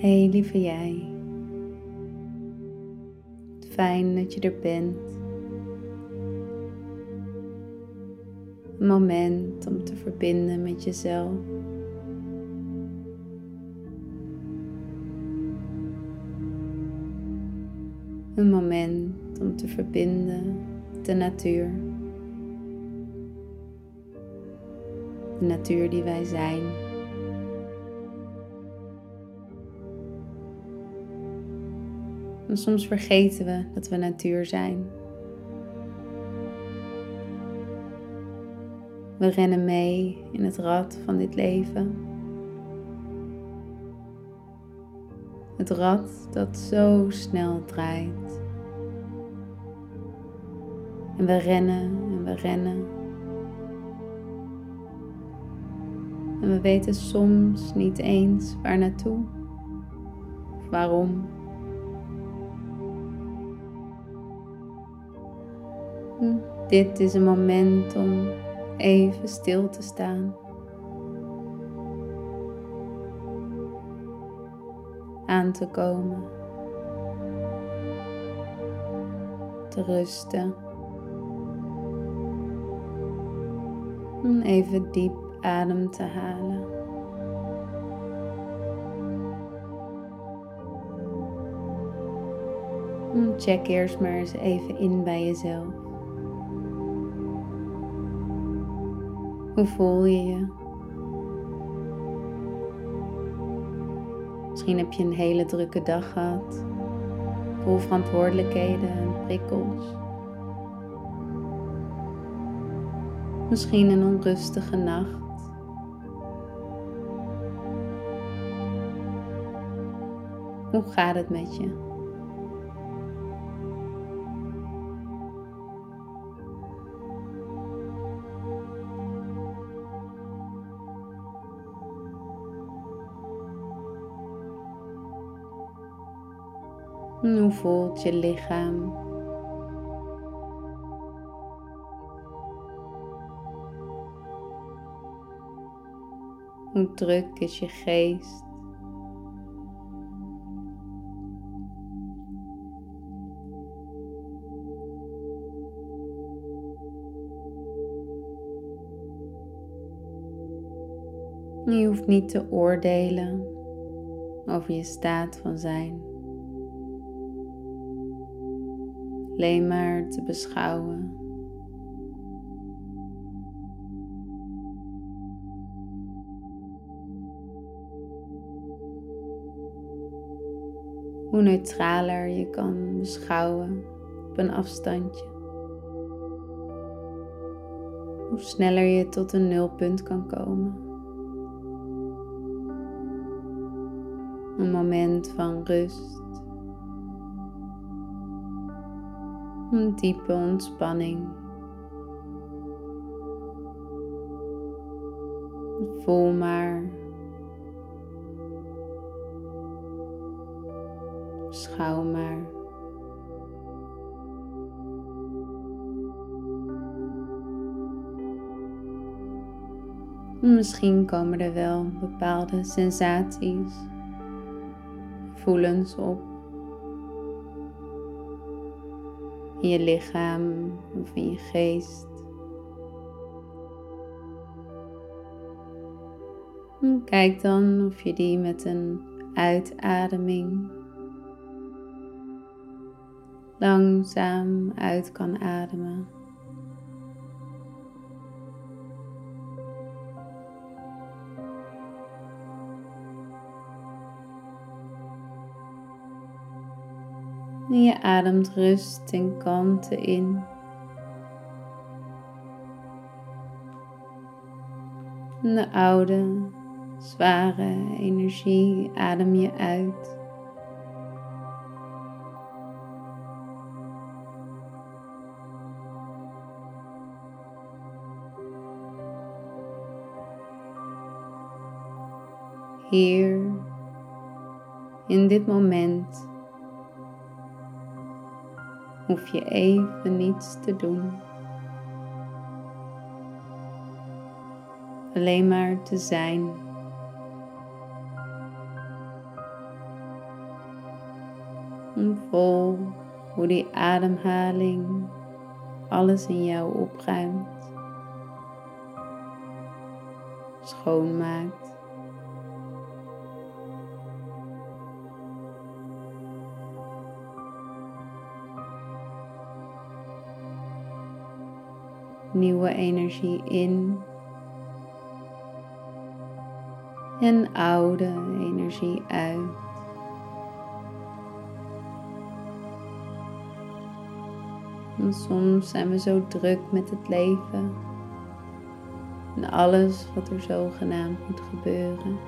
Hey lieve jij. Fijn dat je er bent. Een moment om te verbinden met jezelf. Een moment om te verbinden met de natuur. De natuur die wij zijn. En soms vergeten we dat we natuur zijn. We rennen mee in het rad van dit leven. Het rad dat zo snel draait. En we rennen en we rennen. En we weten soms niet eens waar naartoe of waarom. Dit is een moment om even stil te staan. Aan te komen. Te rusten. Even diep adem te halen. Check eerst maar eens even in bij jezelf. Hoe voel je je? Misschien heb je een hele drukke dag gehad, vol verantwoordelijkheden en prikkels. Misschien een onrustige nacht. Hoe gaat het met je? Hoe voelt je lichaam? Hoe druk is je geest? Je hoeft niet te oordelen over je staat van zijn. Alleen maar te beschouwen. Hoe neutraler je kan beschouwen op een afstandje. Hoe sneller je tot een nulpunt kan komen. Een moment van rust. Een diepe ontspanning. Voel maar. Schouw maar. Misschien komen er wel bepaalde sensaties, gevoelens op. in je lichaam of in je geest. kijk dan of je die met een uitademing langzaam uit kan ademen. En je ademt rust en kalmte in. de oude, zware energie adem je uit. Hier, in dit moment hoef je even niets te doen. Alleen maar te zijn. En vol hoe die ademhaling alles in jou opruimt, schoonmaakt. Nieuwe energie in en oude energie uit. En soms zijn we zo druk met het leven en alles wat er zogenaamd moet gebeuren.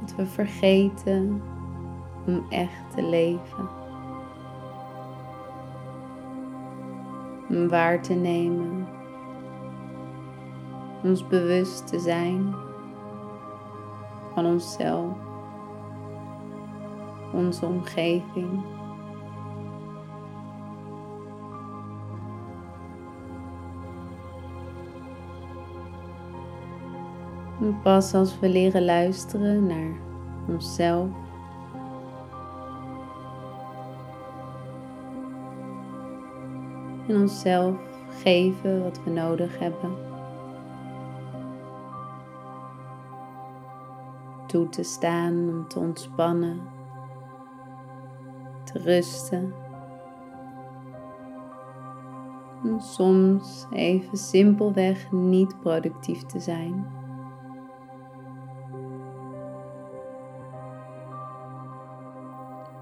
Dat we vergeten om echt te leven. Om waar te nemen. Ons bewust te zijn van onszelf, onze omgeving. En pas als we leren luisteren naar onszelf. En onszelf geven wat we nodig hebben. Toe te staan om te ontspannen, te rusten. En soms even simpelweg niet productief te zijn.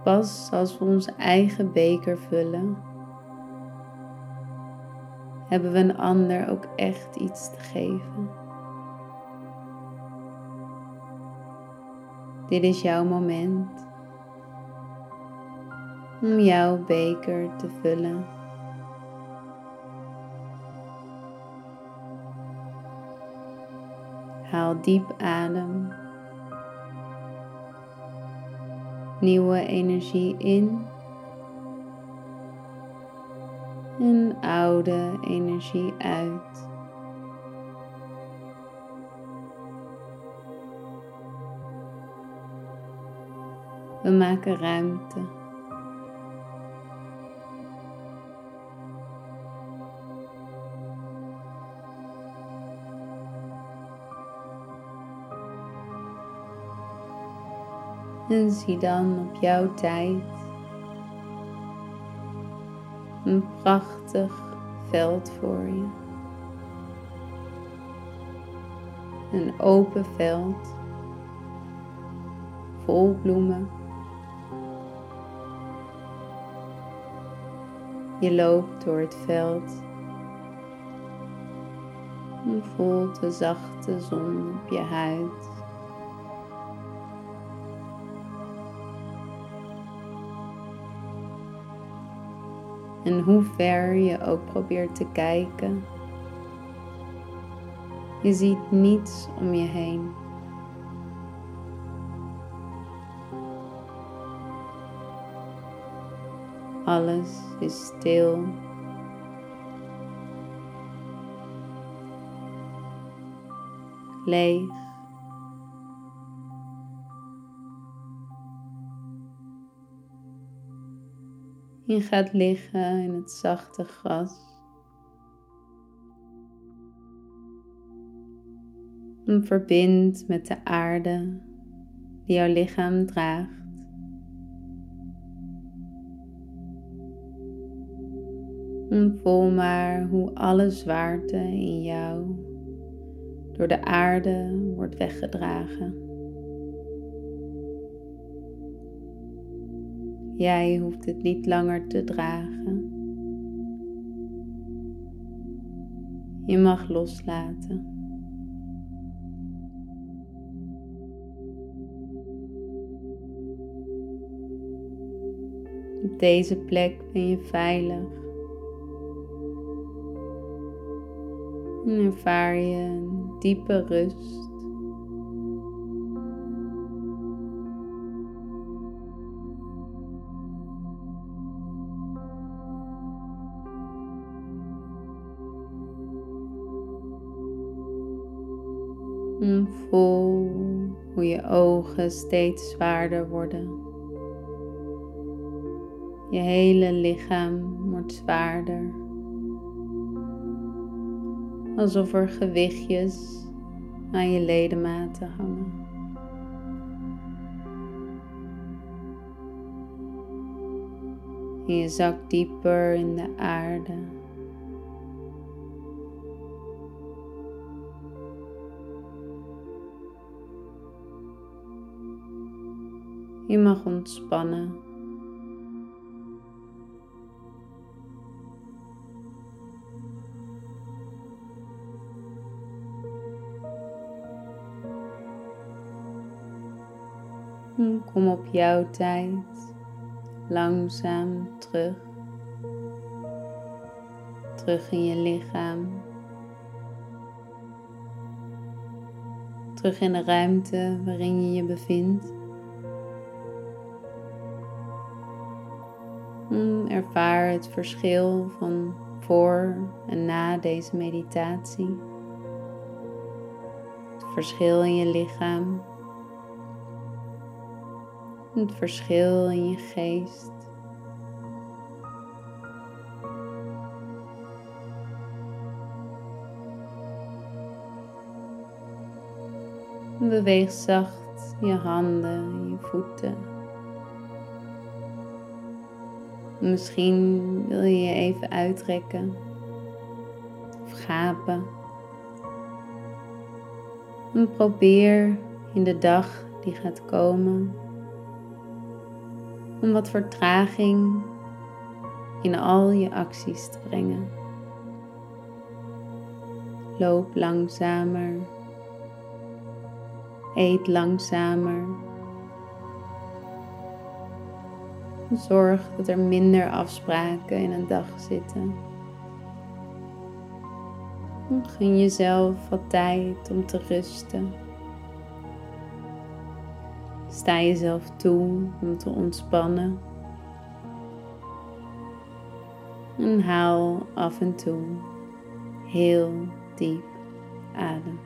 Pas als we onze eigen beker vullen, hebben we een ander ook echt iets te geven. Dit is jouw moment om jouw beker te vullen. Haal diep adem. nieuwe energie in en oude energie uit. We maken ruimte. En zie dan op jouw tijd een prachtig veld voor je. Een open veld vol bloemen. Je loopt door het veld en voelt de zachte zon op je huid. En hoe ver je ook probeert te kijken, je ziet niets om je heen. Alles is stil. Leeg. Je gaat liggen in het zachte gras. En verbind met de aarde die jouw lichaam draagt. En voel maar hoe alle zwaarte in jou door de aarde wordt weggedragen. Jij hoeft het niet langer te dragen. Je mag loslaten. Op deze plek ben je veilig. En ervaar je een diepe rust. Ogen steeds zwaarder worden. Je hele lichaam wordt zwaarder. Alsof er gewichtjes aan je ledematen hangen. En je zakt dieper in de aarde. Je mag ontspannen. Kom op jouw tijd langzaam terug. Terug in je lichaam. Terug in de ruimte waarin je je bevindt. Hmm, ervaar het verschil van voor en na deze meditatie. Het verschil in je lichaam. Het verschil in je geest. Beweeg zacht je handen, je voeten. Misschien wil je je even uitrekken of gapen. En probeer in de dag die gaat komen om wat vertraging in al je acties te brengen. Loop langzamer. Eet langzamer. Zorg dat er minder afspraken in een dag zitten. Gun jezelf wat tijd om te rusten. Sta jezelf toe om te ontspannen. En haal af en toe heel diep adem.